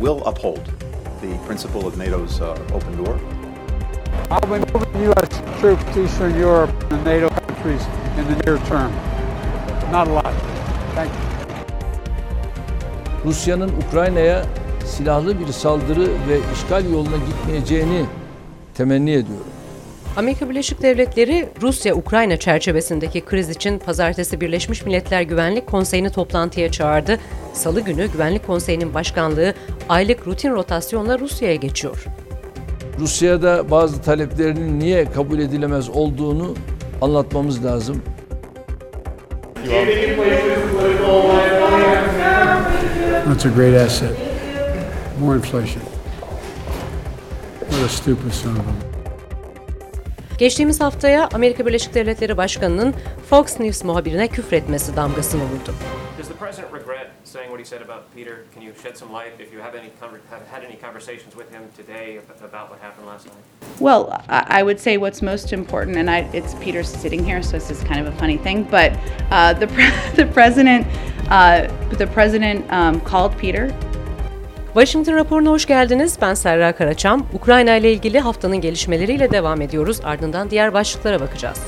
will uphold the principle of NATO's uh, open door. I'll be moving U.S. troops to Eastern Europe and NATO countries in the near term. Not a lot. Thank you. Rusya'nın Ukrayna'ya silahlı bir saldırı ve işgal yoluna gitmeyeceğini temenni ediyorum. Amerika Birleşik Devletleri Rusya-Ukrayna çerçevesindeki kriz için pazartesi Birleşmiş Milletler Güvenlik Konseyi'ni toplantıya çağırdı. Salı günü Güvenlik Konseyi'nin başkanlığı aylık rutin rotasyonla Rusya'ya geçiyor. Rusya'da bazı taleplerinin niye kabul edilemez olduğunu anlatmamız lazım. That's a great asset. More inflation. What a stupid son of a... Geçtiğimiz haftaya Amerika Birleşik Devletleri Başkanı'nın Fox News muhabirine küfretmesi damgasını vurdu. Does the president regret saying what he said about Peter? Can you shed some light if you have any have had any conversations with him today about what happened last night? Well, I I would say what's most important, and I, it's Peter sitting here, so this is kind of a funny thing, but uh, the pre- the president uh, the president um, called Peter Washington raporuna hoş geldiniz. Ben Serra Karaçam. Ukrayna ile ilgili haftanın gelişmeleriyle devam ediyoruz. Ardından diğer başlıklara bakacağız.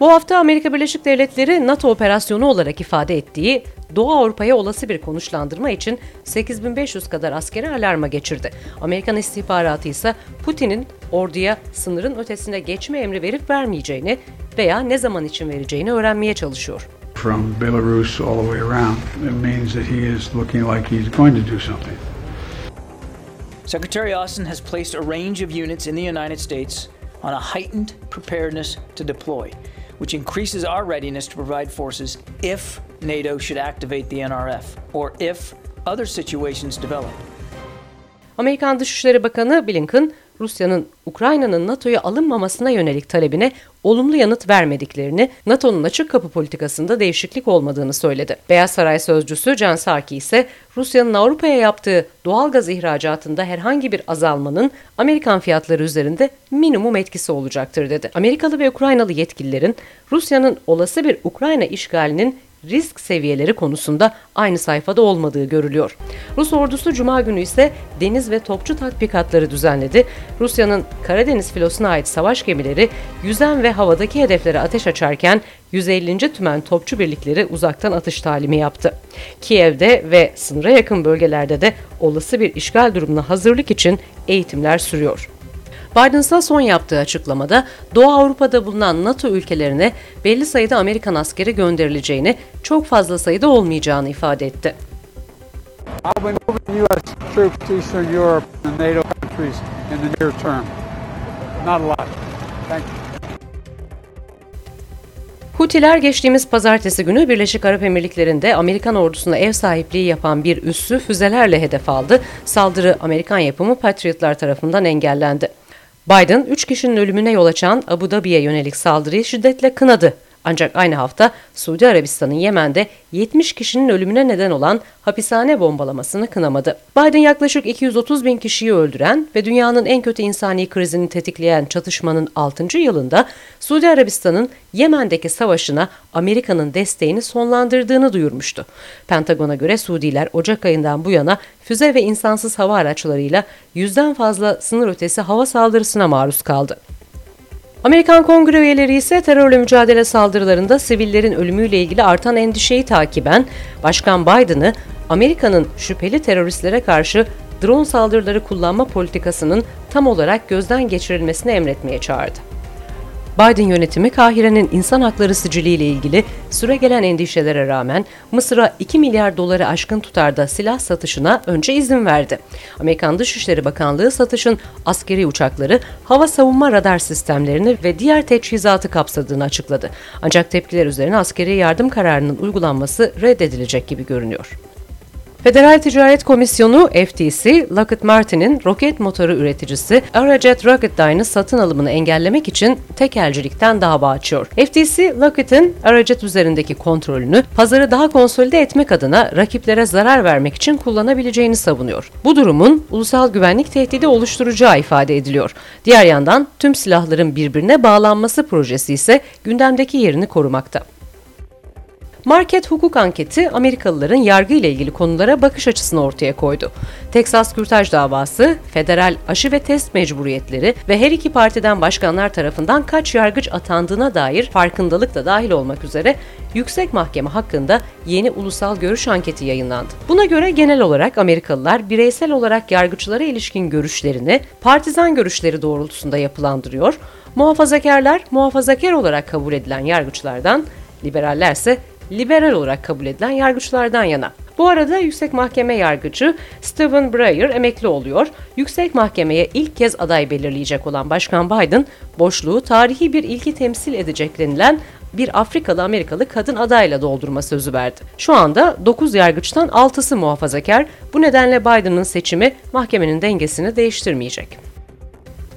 Bu hafta Amerika Birleşik Devletleri NATO operasyonu olarak ifade ettiği Doğu Avrupa'ya olası bir konuşlandırma için 8500 kadar askeri alarma geçirdi. Amerikan istihbaratı ise Putin'in orduya sınırın ötesine geçme emri verip vermeyeceğini veya ne zaman için vereceğini öğrenmeye çalışıyor. From Belarus all the way around. It means that he is looking like he's going to do something. Secretary Austin has placed a range of units in the United States on a heightened preparedness to deploy, which increases our readiness to provide forces if NATO should activate the NRF or if other situations develop. Amerikan Dışişleri Bakanı Blinken, Rusya'nın Ukrayna'nın NATO'ya alınmamasına yönelik talebine olumlu yanıt vermediklerini, NATO'nun açık kapı politikasında değişiklik olmadığını söyledi. Beyaz Saray sözcüsü Jen Psaki ise Rusya'nın Avrupa'ya yaptığı doğal gaz ihracatında herhangi bir azalmanın Amerikan fiyatları üzerinde minimum etkisi olacaktır dedi. Amerikalı ve Ukraynalı yetkililerin Rusya'nın olası bir Ukrayna işgalinin risk seviyeleri konusunda aynı sayfada olmadığı görülüyor. Rus ordusu Cuma günü ise deniz ve topçu tatbikatları düzenledi. Rusya'nın Karadeniz filosuna ait savaş gemileri yüzen ve havadaki hedeflere ateş açarken 150. Tümen Topçu Birlikleri uzaktan atış talimi yaptı. Kiev'de ve sınıra yakın bölgelerde de olası bir işgal durumuna hazırlık için eğitimler sürüyor. Biden ise son yaptığı açıklamada Doğu Avrupa'da bulunan NATO ülkelerine belli sayıda Amerikan askeri gönderileceğini, çok fazla sayıda olmayacağını ifade etti. Hutiler geçtiğimiz pazartesi günü Birleşik Arap Emirlikleri'nde Amerikan ordusuna ev sahipliği yapan bir üssü füzelerle hedef aldı. Saldırı Amerikan yapımı Patriotlar tarafından engellendi. Biden, 3 kişinin ölümüne yol açan Abu Dhabi'ye yönelik saldırıyı şiddetle kınadı. Ancak aynı hafta Suudi Arabistan'ın Yemen'de 70 kişinin ölümüne neden olan hapishane bombalamasını kınamadı. Biden yaklaşık 230 bin kişiyi öldüren ve dünyanın en kötü insani krizini tetikleyen çatışmanın 6. yılında Suudi Arabistan'ın Yemen'deki savaşına Amerika'nın desteğini sonlandırdığını duyurmuştu. Pentagon'a göre Suudiler Ocak ayından bu yana füze ve insansız hava araçlarıyla yüzden fazla sınır ötesi hava saldırısına maruz kaldı. Amerikan Kongre üyeleri ise terörle mücadele saldırılarında sivillerin ölümüyle ilgili artan endişeyi takiben Başkan Biden'ı Amerika'nın şüpheli teröristlere karşı drone saldırıları kullanma politikasının tam olarak gözden geçirilmesini emretmeye çağırdı. Biden yönetimi Kahire'nin insan hakları siciliyle ilgili süregelen endişelere rağmen Mısır'a 2 milyar doları aşkın tutarda silah satışına önce izin verdi. Amerikan Dışişleri Bakanlığı satışın askeri uçakları, hava savunma radar sistemlerini ve diğer teçhizatı kapsadığını açıkladı. Ancak tepkiler üzerine askeri yardım kararının uygulanması reddedilecek gibi görünüyor. Federal Ticaret Komisyonu FTC, Lockheed Martin'in roket motoru üreticisi Aerojet Rocketdyne'ı satın alımını engellemek için tekelcilikten dava açıyor. FTC, Lockheed'in Aerojet üzerindeki kontrolünü pazarı daha konsolide etmek adına rakiplere zarar vermek için kullanabileceğini savunuyor. Bu durumun ulusal güvenlik tehdidi oluşturacağı ifade ediliyor. Diğer yandan tüm silahların birbirine bağlanması projesi ise gündemdeki yerini korumakta. Market hukuk anketi Amerikalıların yargı ile ilgili konulara bakış açısını ortaya koydu. Teksas kürtaj davası, federal aşı ve test mecburiyetleri ve her iki partiden başkanlar tarafından kaç yargıç atandığına dair farkındalık da dahil olmak üzere Yüksek Mahkeme hakkında yeni ulusal görüş anketi yayınlandı. Buna göre genel olarak Amerikalılar bireysel olarak yargıçlara ilişkin görüşlerini partizan görüşleri doğrultusunda yapılandırıyor. Muhafazakarlar muhafazakar olarak kabul edilen yargıçlardan, liberaller ise liberal olarak kabul edilen yargıçlardan yana. Bu arada Yüksek Mahkeme yargıcı Stephen Breyer emekli oluyor. Yüksek Mahkeme'ye ilk kez aday belirleyecek olan Başkan Biden, boşluğu tarihi bir ilki temsil edecek denilen bir Afrikalı Amerikalı kadın adayla doldurma sözü verdi. Şu anda 9 yargıçtan 6'sı muhafazakar. Bu nedenle Biden'ın seçimi mahkemenin dengesini değiştirmeyecek.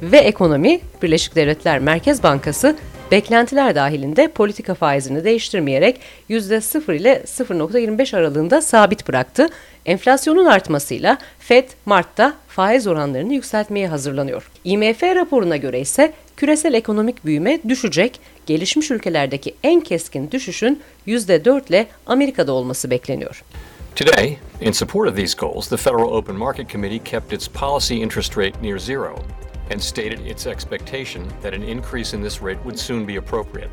Ve ekonomi, Birleşik Devletler Merkez Bankası beklentiler dahilinde politika faizini değiştirmeyerek %0 ile 0.25 aralığında sabit bıraktı. Enflasyonun artmasıyla Fed Mart'ta faiz oranlarını yükseltmeye hazırlanıyor. IMF raporuna göre ise küresel ekonomik büyüme düşecek, gelişmiş ülkelerdeki en keskin düşüşün %4 ile Amerika'da olması bekleniyor. Today, in support of these goals, the Federal Open Market Committee kept its policy interest rate near zero and stated its expectation that an increase in this rate would soon be appropriate.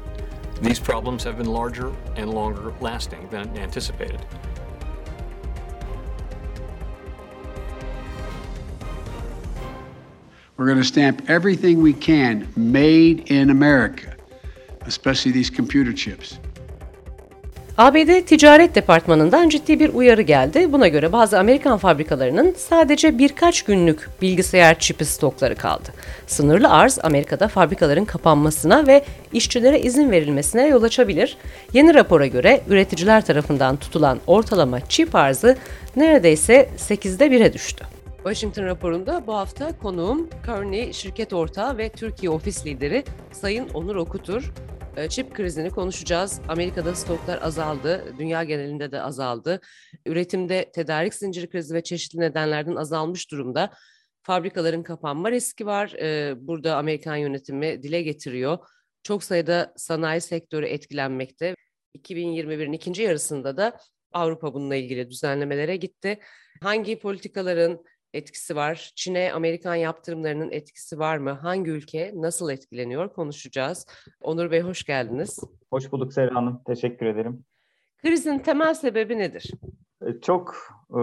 These problems have been larger and longer lasting than anticipated. We're going to stamp everything we can made in America, especially these computer chips. ABD Ticaret Departmanı'ndan ciddi bir uyarı geldi. Buna göre bazı Amerikan fabrikalarının sadece birkaç günlük bilgisayar çipi stokları kaldı. Sınırlı arz Amerika'da fabrikaların kapanmasına ve işçilere izin verilmesine yol açabilir. Yeni rapora göre üreticiler tarafından tutulan ortalama çip arzı neredeyse 8'de 1'e düştü. Washington raporunda bu hafta konuğum Kearney şirket ortağı ve Türkiye ofis lideri Sayın Onur Okutur. Ee, çip krizini konuşacağız. Amerika'da stoklar azaldı, dünya genelinde de azaldı. Üretimde tedarik zinciri krizi ve çeşitli nedenlerden azalmış durumda. Fabrikaların kapanma riski var. Ee, burada Amerikan yönetimi dile getiriyor. Çok sayıda sanayi sektörü etkilenmekte. 2021'in ikinci yarısında da Avrupa bununla ilgili düzenlemelere gitti. Hangi politikaların etkisi var? Çin'e Amerikan yaptırımlarının etkisi var mı? Hangi ülke nasıl etkileniyor konuşacağız. Onur Bey hoş geldiniz. Hoş bulduk Serra Hanım. Teşekkür ederim. Krizin temel sebebi nedir? E, çok e,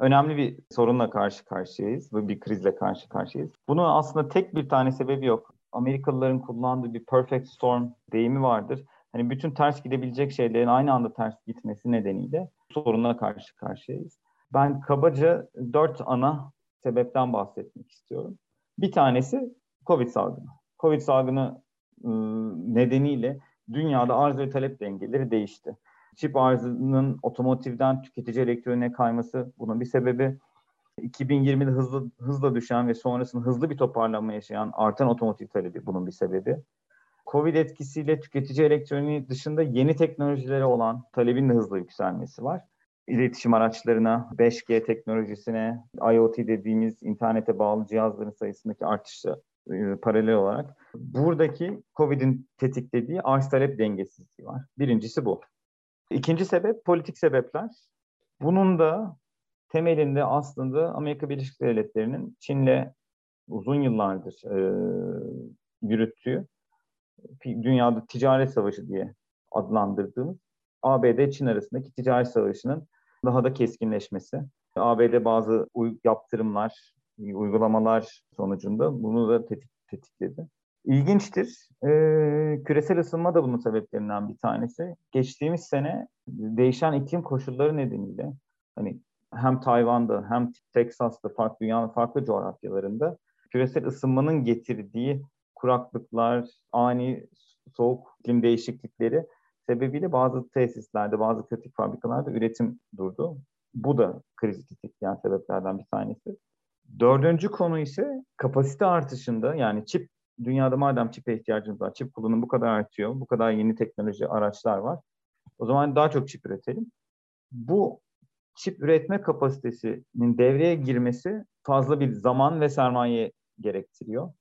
önemli bir sorunla karşı karşıyayız. Bir krizle karşı karşıyayız. Bunun aslında tek bir tane sebebi yok. Amerikalıların kullandığı bir perfect storm deyimi vardır. Hani bütün ters gidebilecek şeylerin aynı anda ters gitmesi nedeniyle sorunla karşı karşıyayız. Ben kabaca dört ana sebepten bahsetmek istiyorum. Bir tanesi Covid salgını. Covid salgını ıı, nedeniyle dünyada arz ve talep dengeleri değişti. Çip arzının otomotivden tüketici elektroniğe kayması bunun bir sebebi. 2020'de hızlı hızla düşen ve sonrasında hızlı bir toparlanma yaşayan artan otomotiv talebi bunun bir sebebi. Covid etkisiyle tüketici elektroniği dışında yeni teknolojilere olan talebin de hızla yükselmesi var iletişim araçlarına, 5G teknolojisine, IoT dediğimiz internete bağlı cihazların sayısındaki artışla e, paralel olarak buradaki COVID'in tetiklediği arz talep dengesizliği var. Birincisi bu. İkinci sebep politik sebepler. Bunun da temelinde aslında Amerika Birleşik Devletleri'nin Çin'le uzun yıllardır e, yürüttüğü dünyada ticaret savaşı diye adlandırdığımız ABD-Çin arasındaki ticaret savaşının daha da keskinleşmesi. ABD bazı yaptırımlar, uygulamalar sonucunda bunu da tetik, tetikledi. İlginçtir. Ee, küresel ısınma da bunun sebeplerinden bir tanesi. Geçtiğimiz sene değişen iklim koşulları nedeniyle hani hem Tayvan'da hem Teksas'ta farklı dünyanın farklı coğrafyalarında küresel ısınmanın getirdiği kuraklıklar, ani soğuk iklim değişiklikleri sebebiyle bazı tesislerde, bazı kritik fabrikalarda üretim durdu. Bu da krizi tetikleyen sebeplerden bir tanesi. Dördüncü konu ise kapasite artışında yani çip dünyada madem çipe ihtiyacımız var, çip kullanımı bu kadar artıyor, bu kadar yeni teknoloji araçlar var. O zaman daha çok çip üretelim. Bu çip üretme kapasitesinin devreye girmesi fazla bir zaman ve sermaye gerektiriyor.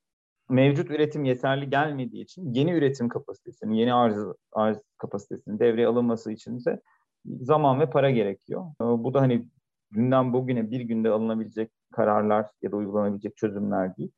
Mevcut üretim yeterli gelmediği için yeni üretim kapasitesinin, yeni arz, arz kapasitesinin devreye alınması için ise zaman ve para gerekiyor. Ee, bu da hani günden bugüne bir günde alınabilecek kararlar ya da uygulanabilecek çözümler değil.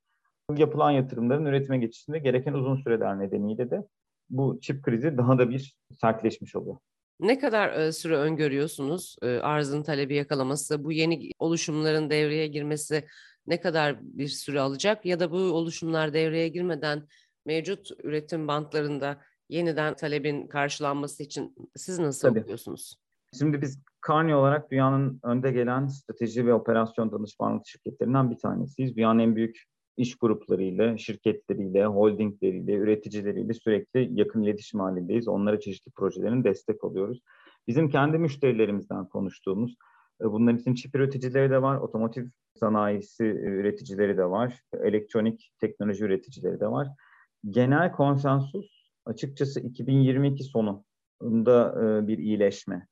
Yapılan yatırımların üretime geçişinde gereken uzun süreler nedeniyle de bu çip krizi daha da bir sertleşmiş oluyor. Ne kadar süre öngörüyorsunuz arzın talebi yakalaması, bu yeni oluşumların devreye girmesi ne kadar bir süre alacak ya da bu oluşumlar devreye girmeden mevcut üretim bantlarında yeniden talebin karşılanması için siz nasıl Tabii. okuyorsunuz? Şimdi biz Carney olarak dünyanın önde gelen strateji ve operasyon danışmanlık şirketlerinden bir tanesiyiz. Dünyanın en büyük iş gruplarıyla, şirketleriyle, holdingleriyle, üreticileriyle sürekli yakın iletişim halindeyiz. Onlara çeşitli projelerin destek oluyoruz. Bizim kendi müşterilerimizden konuştuğumuz, e, bunların için çip üreticileri de var, otomotiv sanayisi üreticileri de var, elektronik teknoloji üreticileri de var. Genel konsensus açıkçası 2022 sonunda e, bir iyileşme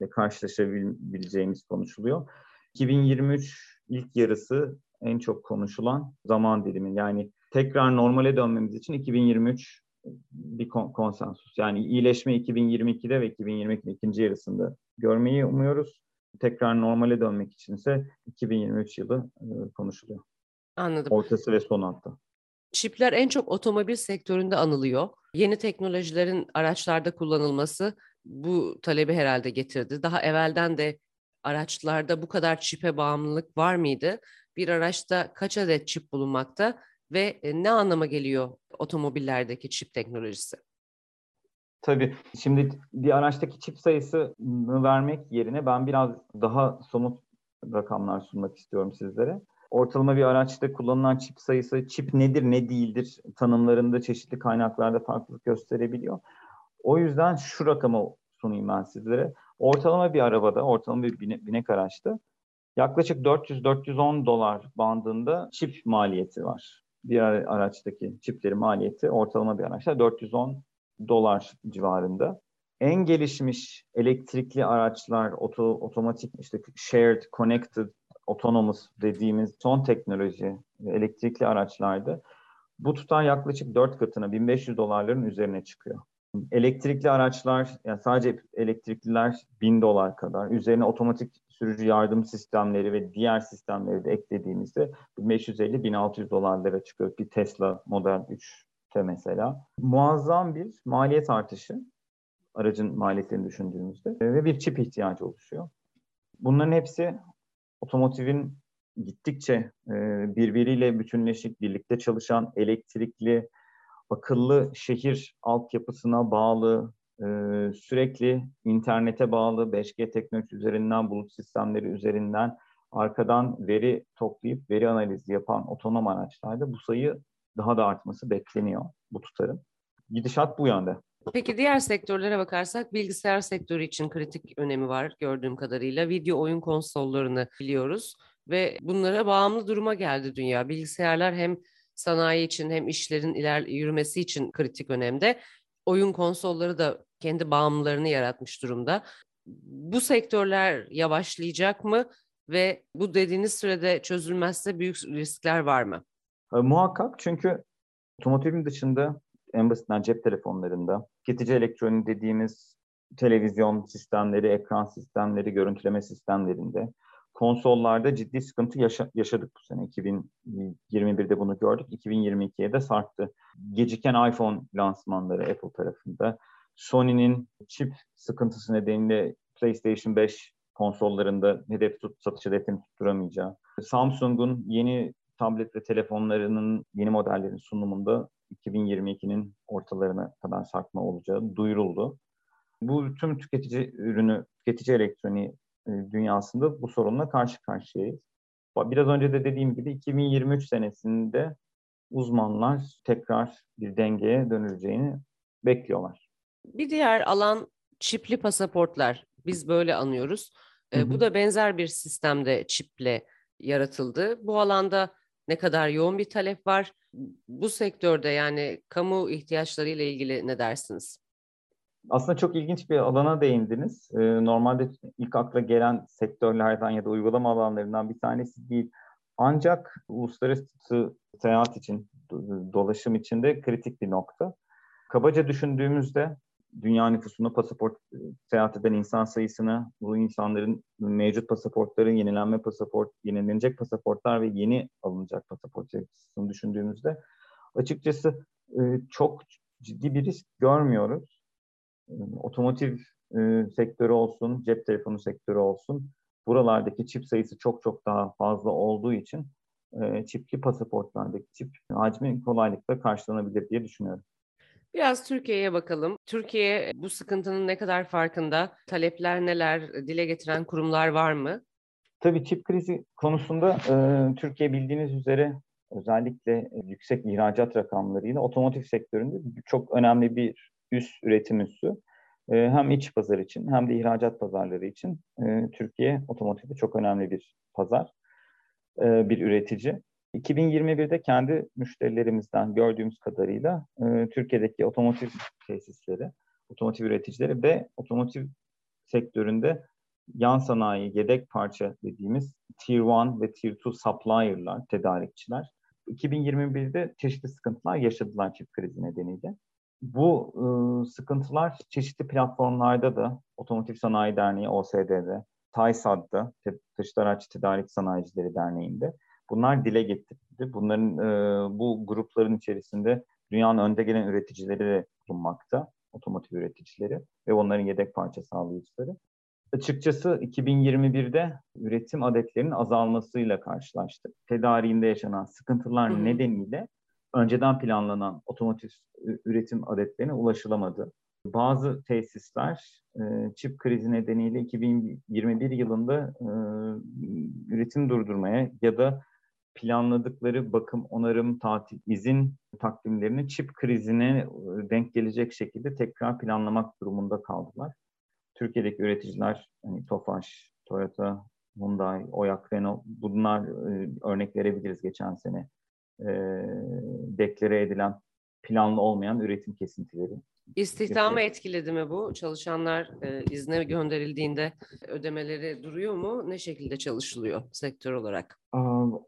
ile karşılaşabileceğimiz konuşuluyor. 2023 ilk yarısı en çok konuşulan zaman dilimi. Yani tekrar normale dönmemiz için 2023 bir konsensus. Yani iyileşme 2022'de ve 2022'nin ikinci yarısında görmeyi umuyoruz. Tekrar normale dönmek içinse 2023 yılı e, konuşuluyor. Anladım. Ortası ve son hatta. Çipler en çok otomobil sektöründe anılıyor. Yeni teknolojilerin araçlarda kullanılması bu talebi herhalde getirdi. Daha evvelden de araçlarda bu kadar çipe bağımlılık var mıydı? Bir araçta kaç adet çip bulunmakta ve e, ne anlama geliyor otomobillerdeki çip teknolojisi? Tabii. Şimdi bir araçtaki çip sayısını vermek yerine ben biraz daha somut rakamlar sunmak istiyorum sizlere. Ortalama bir araçta kullanılan çip sayısı, çip nedir ne değildir tanımlarında çeşitli kaynaklarda farklılık gösterebiliyor. O yüzden şu rakamı sunayım ben sizlere. Ortalama bir arabada, ortalama bir bine, binek araçta yaklaşık 400-410 dolar bandında çip maliyeti var. Bir araçtaki çiplerin maliyeti ortalama bir araçta 410 dolar civarında. En gelişmiş elektrikli araçlar, oto, otomatik işte shared, connected, autonomous dediğimiz son teknoloji elektrikli araçlarda bu tutar yaklaşık 4 katına 1500 dolarların üzerine çıkıyor. Elektrikli araçlar, yani sadece elektrikliler 1000 dolar kadar. Üzerine otomatik sürücü yardım sistemleri ve diğer sistemleri de eklediğimizde 1550-1600 dolarlara çıkıyor. Bir Tesla Model 3'te mesela. Muazzam bir maliyet artışı aracın maliyetlerini düşündüğümüzde ve bir çip ihtiyacı oluşuyor. Bunların hepsi otomotivin gittikçe e, birbiriyle bütünleşik, birlikte çalışan elektrikli, akıllı şehir altyapısına bağlı, e, sürekli internete bağlı 5G teknolojisi üzerinden, bulut sistemleri üzerinden arkadan veri toplayıp veri analizi yapan otonom araçlarda bu sayı daha da artması bekleniyor bu tutarın. Gidişat bu yönde. Peki diğer sektörlere bakarsak bilgisayar sektörü için kritik önemi var gördüğüm kadarıyla. Video oyun konsollarını biliyoruz ve bunlara bağımlı duruma geldi dünya. Bilgisayarlar hem sanayi için hem işlerin iler yürümesi için kritik önemde. Oyun konsolları da kendi bağımlılarını yaratmış durumda. Bu sektörler yavaşlayacak mı ve bu dediğiniz sürede çözülmezse büyük riskler var mı? E, muhakkak çünkü otomotivin dışında en basitinden cep telefonlarında, tüketici elektronik dediğimiz televizyon sistemleri, ekran sistemleri, görüntüleme sistemlerinde, konsollarda ciddi sıkıntı yaşa- yaşadık bu sene. 2021'de bunu gördük. 2022'ye de sarktı. Geciken iPhone lansmanları Apple tarafında. Sony'nin çip sıkıntısı nedeniyle PlayStation 5 konsollarında hedef tut, satış hedefini tutturamayacağı. Samsung'un yeni tablet ve telefonlarının yeni modellerin sunumunda 2022'nin ortalarına kadar sarkma olacağı duyuruldu. Bu tüm tüketici ürünü, tüketici elektroniği e, dünyasında bu sorunla karşı karşıyayız. Biraz önce de dediğim gibi 2023 senesinde uzmanlar tekrar bir dengeye dönüleceğini bekliyorlar. Bir diğer alan çipli pasaportlar. Biz böyle anıyoruz. Hı hı. Bu da benzer bir sistemde çiple yaratıldı. Bu alanda ne kadar yoğun bir talep var? Bu sektörde yani kamu ihtiyaçları ile ilgili ne dersiniz? Aslında çok ilginç bir alana değindiniz. Ee, normalde ilk akla gelen sektörlerden ya da uygulama alanlarından bir tanesi değil. Ancak uluslararası seyahat için dolaşım içinde kritik bir nokta. Kabaca düşündüğümüzde dünya nüfusunda pasaport e, seyahat eden insan sayısını, bu insanların mevcut pasaportların yenilenme pasaport, yenilenecek pasaportlar ve yeni alınacak pasaport sayısını düşündüğümüzde açıkçası e, çok ciddi bir risk görmüyoruz. E, otomotiv sektörü olsun, cep telefonu sektörü olsun, buralardaki çip sayısı çok çok daha fazla olduğu için çipli pasaportlardaki çip hacmi kolaylıkla karşılanabilir diye düşünüyorum. Biraz Türkiye'ye bakalım. Türkiye bu sıkıntının ne kadar farkında? Talepler neler? Dile getiren kurumlar var mı? Tabii çip krizi konusunda e, Türkiye bildiğiniz üzere özellikle yüksek ihracat rakamlarıyla otomotiv sektöründe çok önemli bir üst üretim üssü. E, hem iç pazar için hem de ihracat pazarları için e, Türkiye otomotivde çok önemli bir pazar, e, bir üretici. 2021'de kendi müşterilerimizden gördüğümüz kadarıyla e, Türkiye'deki otomotiv tesisleri, otomotiv üreticileri ve otomotiv sektöründe yan sanayi, yedek parça dediğimiz Tier 1 ve Tier 2 supplier'lar, tedarikçiler 2021'de çeşitli sıkıntılar yaşadılar çip krizi nedeniyle. Bu e, sıkıntılar çeşitli platformlarda da Otomotiv Sanayi Derneği OSD'de, TAYSAD'da, Taşıt Araç Tedarik Sanayicileri Derneği'nde Bunlar dile getirildi. Bunların e, bu grupların içerisinde dünyanın önde gelen üreticileri de bulunmakta. Otomotiv üreticileri ve onların yedek parça sağlayıcıları. Açıkçası 2021'de üretim adetlerinin azalmasıyla karşılaştık. Tedariğinde yaşanan sıkıntılar Hı-hı. nedeniyle önceden planlanan otomotiv üretim adetlerine ulaşılamadı. Bazı tesisler e, çip krizi nedeniyle 2021 yılında e, üretim durdurmaya ya da planladıkları bakım, onarım, tatil, izin takvimlerini çip krizine e, denk gelecek şekilde tekrar planlamak durumunda kaldılar. Türkiye'deki üreticiler, hani Tofaş, Toyota, Hyundai, Oyak, Renault bunlar örnek verebiliriz geçen sene. E, deklare edilen planlı olmayan üretim kesintileri. İstihdamı etkiledi mi bu? Çalışanlar e, izne gönderildiğinde ödemeleri duruyor mu? Ne şekilde çalışılıyor sektör olarak?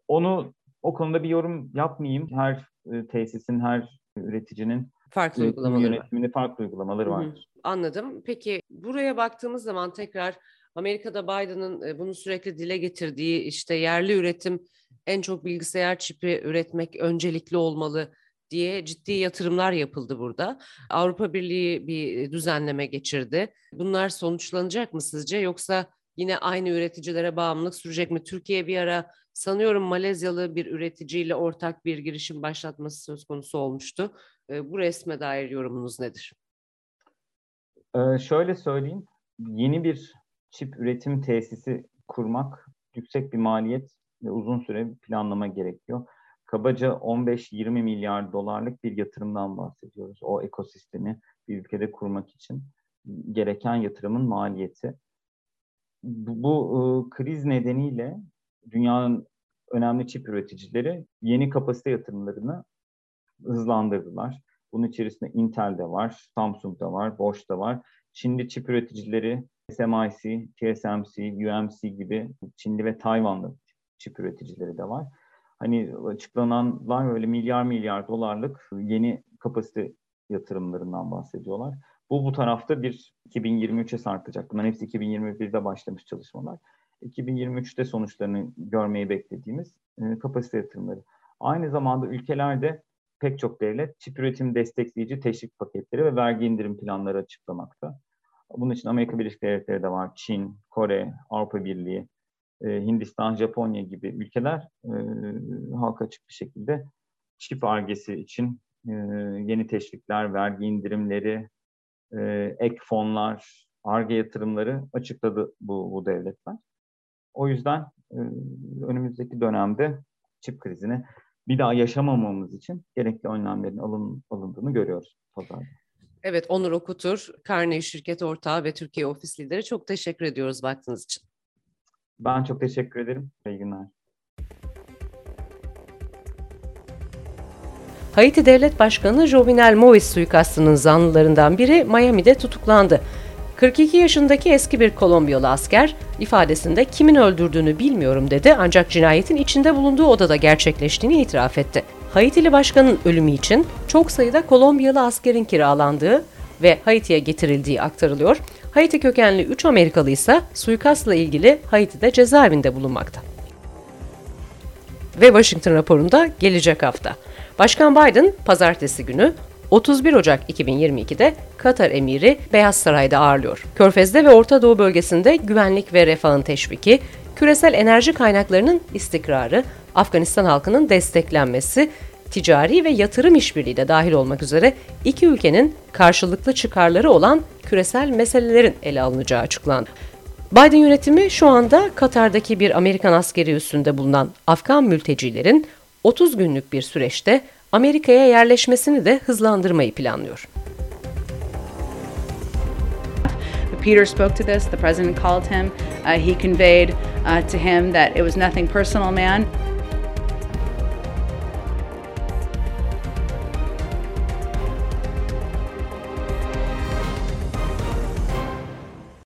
Onu o konuda bir yorum yapmayayım. Her e, tesisin, her üreticinin farklı uygulamaları yönetiminde var. farklı uygulamaları vardır. Anladım. Peki buraya baktığımız zaman tekrar Amerika'da Biden'ın e, bunu sürekli dile getirdiği işte yerli üretim en çok bilgisayar çipi üretmek öncelikli olmalı diye ciddi yatırımlar yapıldı burada. Avrupa Birliği bir düzenleme geçirdi. Bunlar sonuçlanacak mı sizce yoksa yine aynı üreticilere bağımlılık sürecek mi? Türkiye bir ara sanıyorum Malezyalı bir üreticiyle ortak bir girişim başlatması söz konusu olmuştu. Bu resme dair yorumunuz nedir? Ee, şöyle söyleyeyim, yeni bir çip üretim tesisi kurmak yüksek bir maliyet ve uzun süre planlama gerekiyor kabaca 15-20 milyar dolarlık bir yatırımdan bahsediyoruz. O ekosistemi bir ülkede kurmak için gereken yatırımın maliyeti. Bu, bu ıı, kriz nedeniyle dünyanın önemli çip üreticileri yeni kapasite yatırımlarını hızlandırdılar. Bunun içerisinde Intel de var, Samsung da var, Bosch da var. Çinli çip üreticileri SMIC, TSMC, UMC gibi Çinli ve Tayvanlı çip üreticileri de var hani açıklananlar öyle milyar milyar dolarlık yeni kapasite yatırımlarından bahsediyorlar. Bu bu tarafta bir 2023'e sarkacak. Bunların hepsi 2021'de başlamış çalışmalar. 2023'te sonuçlarını görmeyi beklediğimiz e, kapasite yatırımları. Aynı zamanda ülkelerde pek çok devlet çip üretim destekleyici teşvik paketleri ve vergi indirim planları açıklamakta. Bunun için Amerika Birleşik Devletleri de var, Çin, Kore, Avrupa Birliği, e, Hindistan, Japonya gibi ülkeler e, halka açık bir şekilde çip argesi için e, yeni teşvikler, vergi indirimleri, e, ek fonlar, arge yatırımları açıkladı bu, bu devletler. O yüzden e, önümüzdeki dönemde çip krizini bir daha yaşamamamız için gerekli önlemlerin alın, alındığını görüyoruz pazarda. Evet, Onur Okutur, Carnegie şirket ortağı ve Türkiye ofis lideri. Çok teşekkür ediyoruz vaktiniz için. Ben çok teşekkür ederim. İyi günler. Haiti Devlet Başkanı Jovenel Moïse suikastının zanlılarından biri Miami'de tutuklandı. 42 yaşındaki eski bir Kolombiyalı asker ifadesinde kimin öldürdüğünü bilmiyorum dedi ancak cinayetin içinde bulunduğu odada gerçekleştiğini itiraf etti. Haitili başkanın ölümü için çok sayıda Kolombiyalı askerin kiralandığı ve Haiti'ye getirildiği aktarılıyor. Haiti kökenli 3 Amerikalı ise suikastla ilgili Haiti'de cezaevinde bulunmakta. Ve Washington raporunda gelecek hafta. Başkan Biden pazartesi günü 31 Ocak 2022'de Katar emiri Beyaz Saray'da ağırlıyor. Körfez'de ve Orta Doğu bölgesinde güvenlik ve refahın teşviki, küresel enerji kaynaklarının istikrarı, Afganistan halkının desteklenmesi, ticari ve yatırım işbirliği de dahil olmak üzere iki ülkenin karşılıklı çıkarları olan küresel meselelerin ele alınacağı açıklandı. Biden yönetimi şu anda Katar'daki bir Amerikan askeri üssünde bulunan Afgan mültecilerin 30 günlük bir süreçte Amerika'ya yerleşmesini de hızlandırmayı planlıyor. Peter spoke to this. The president called him. Uh, he conveyed uh, to him that it was nothing personal, man.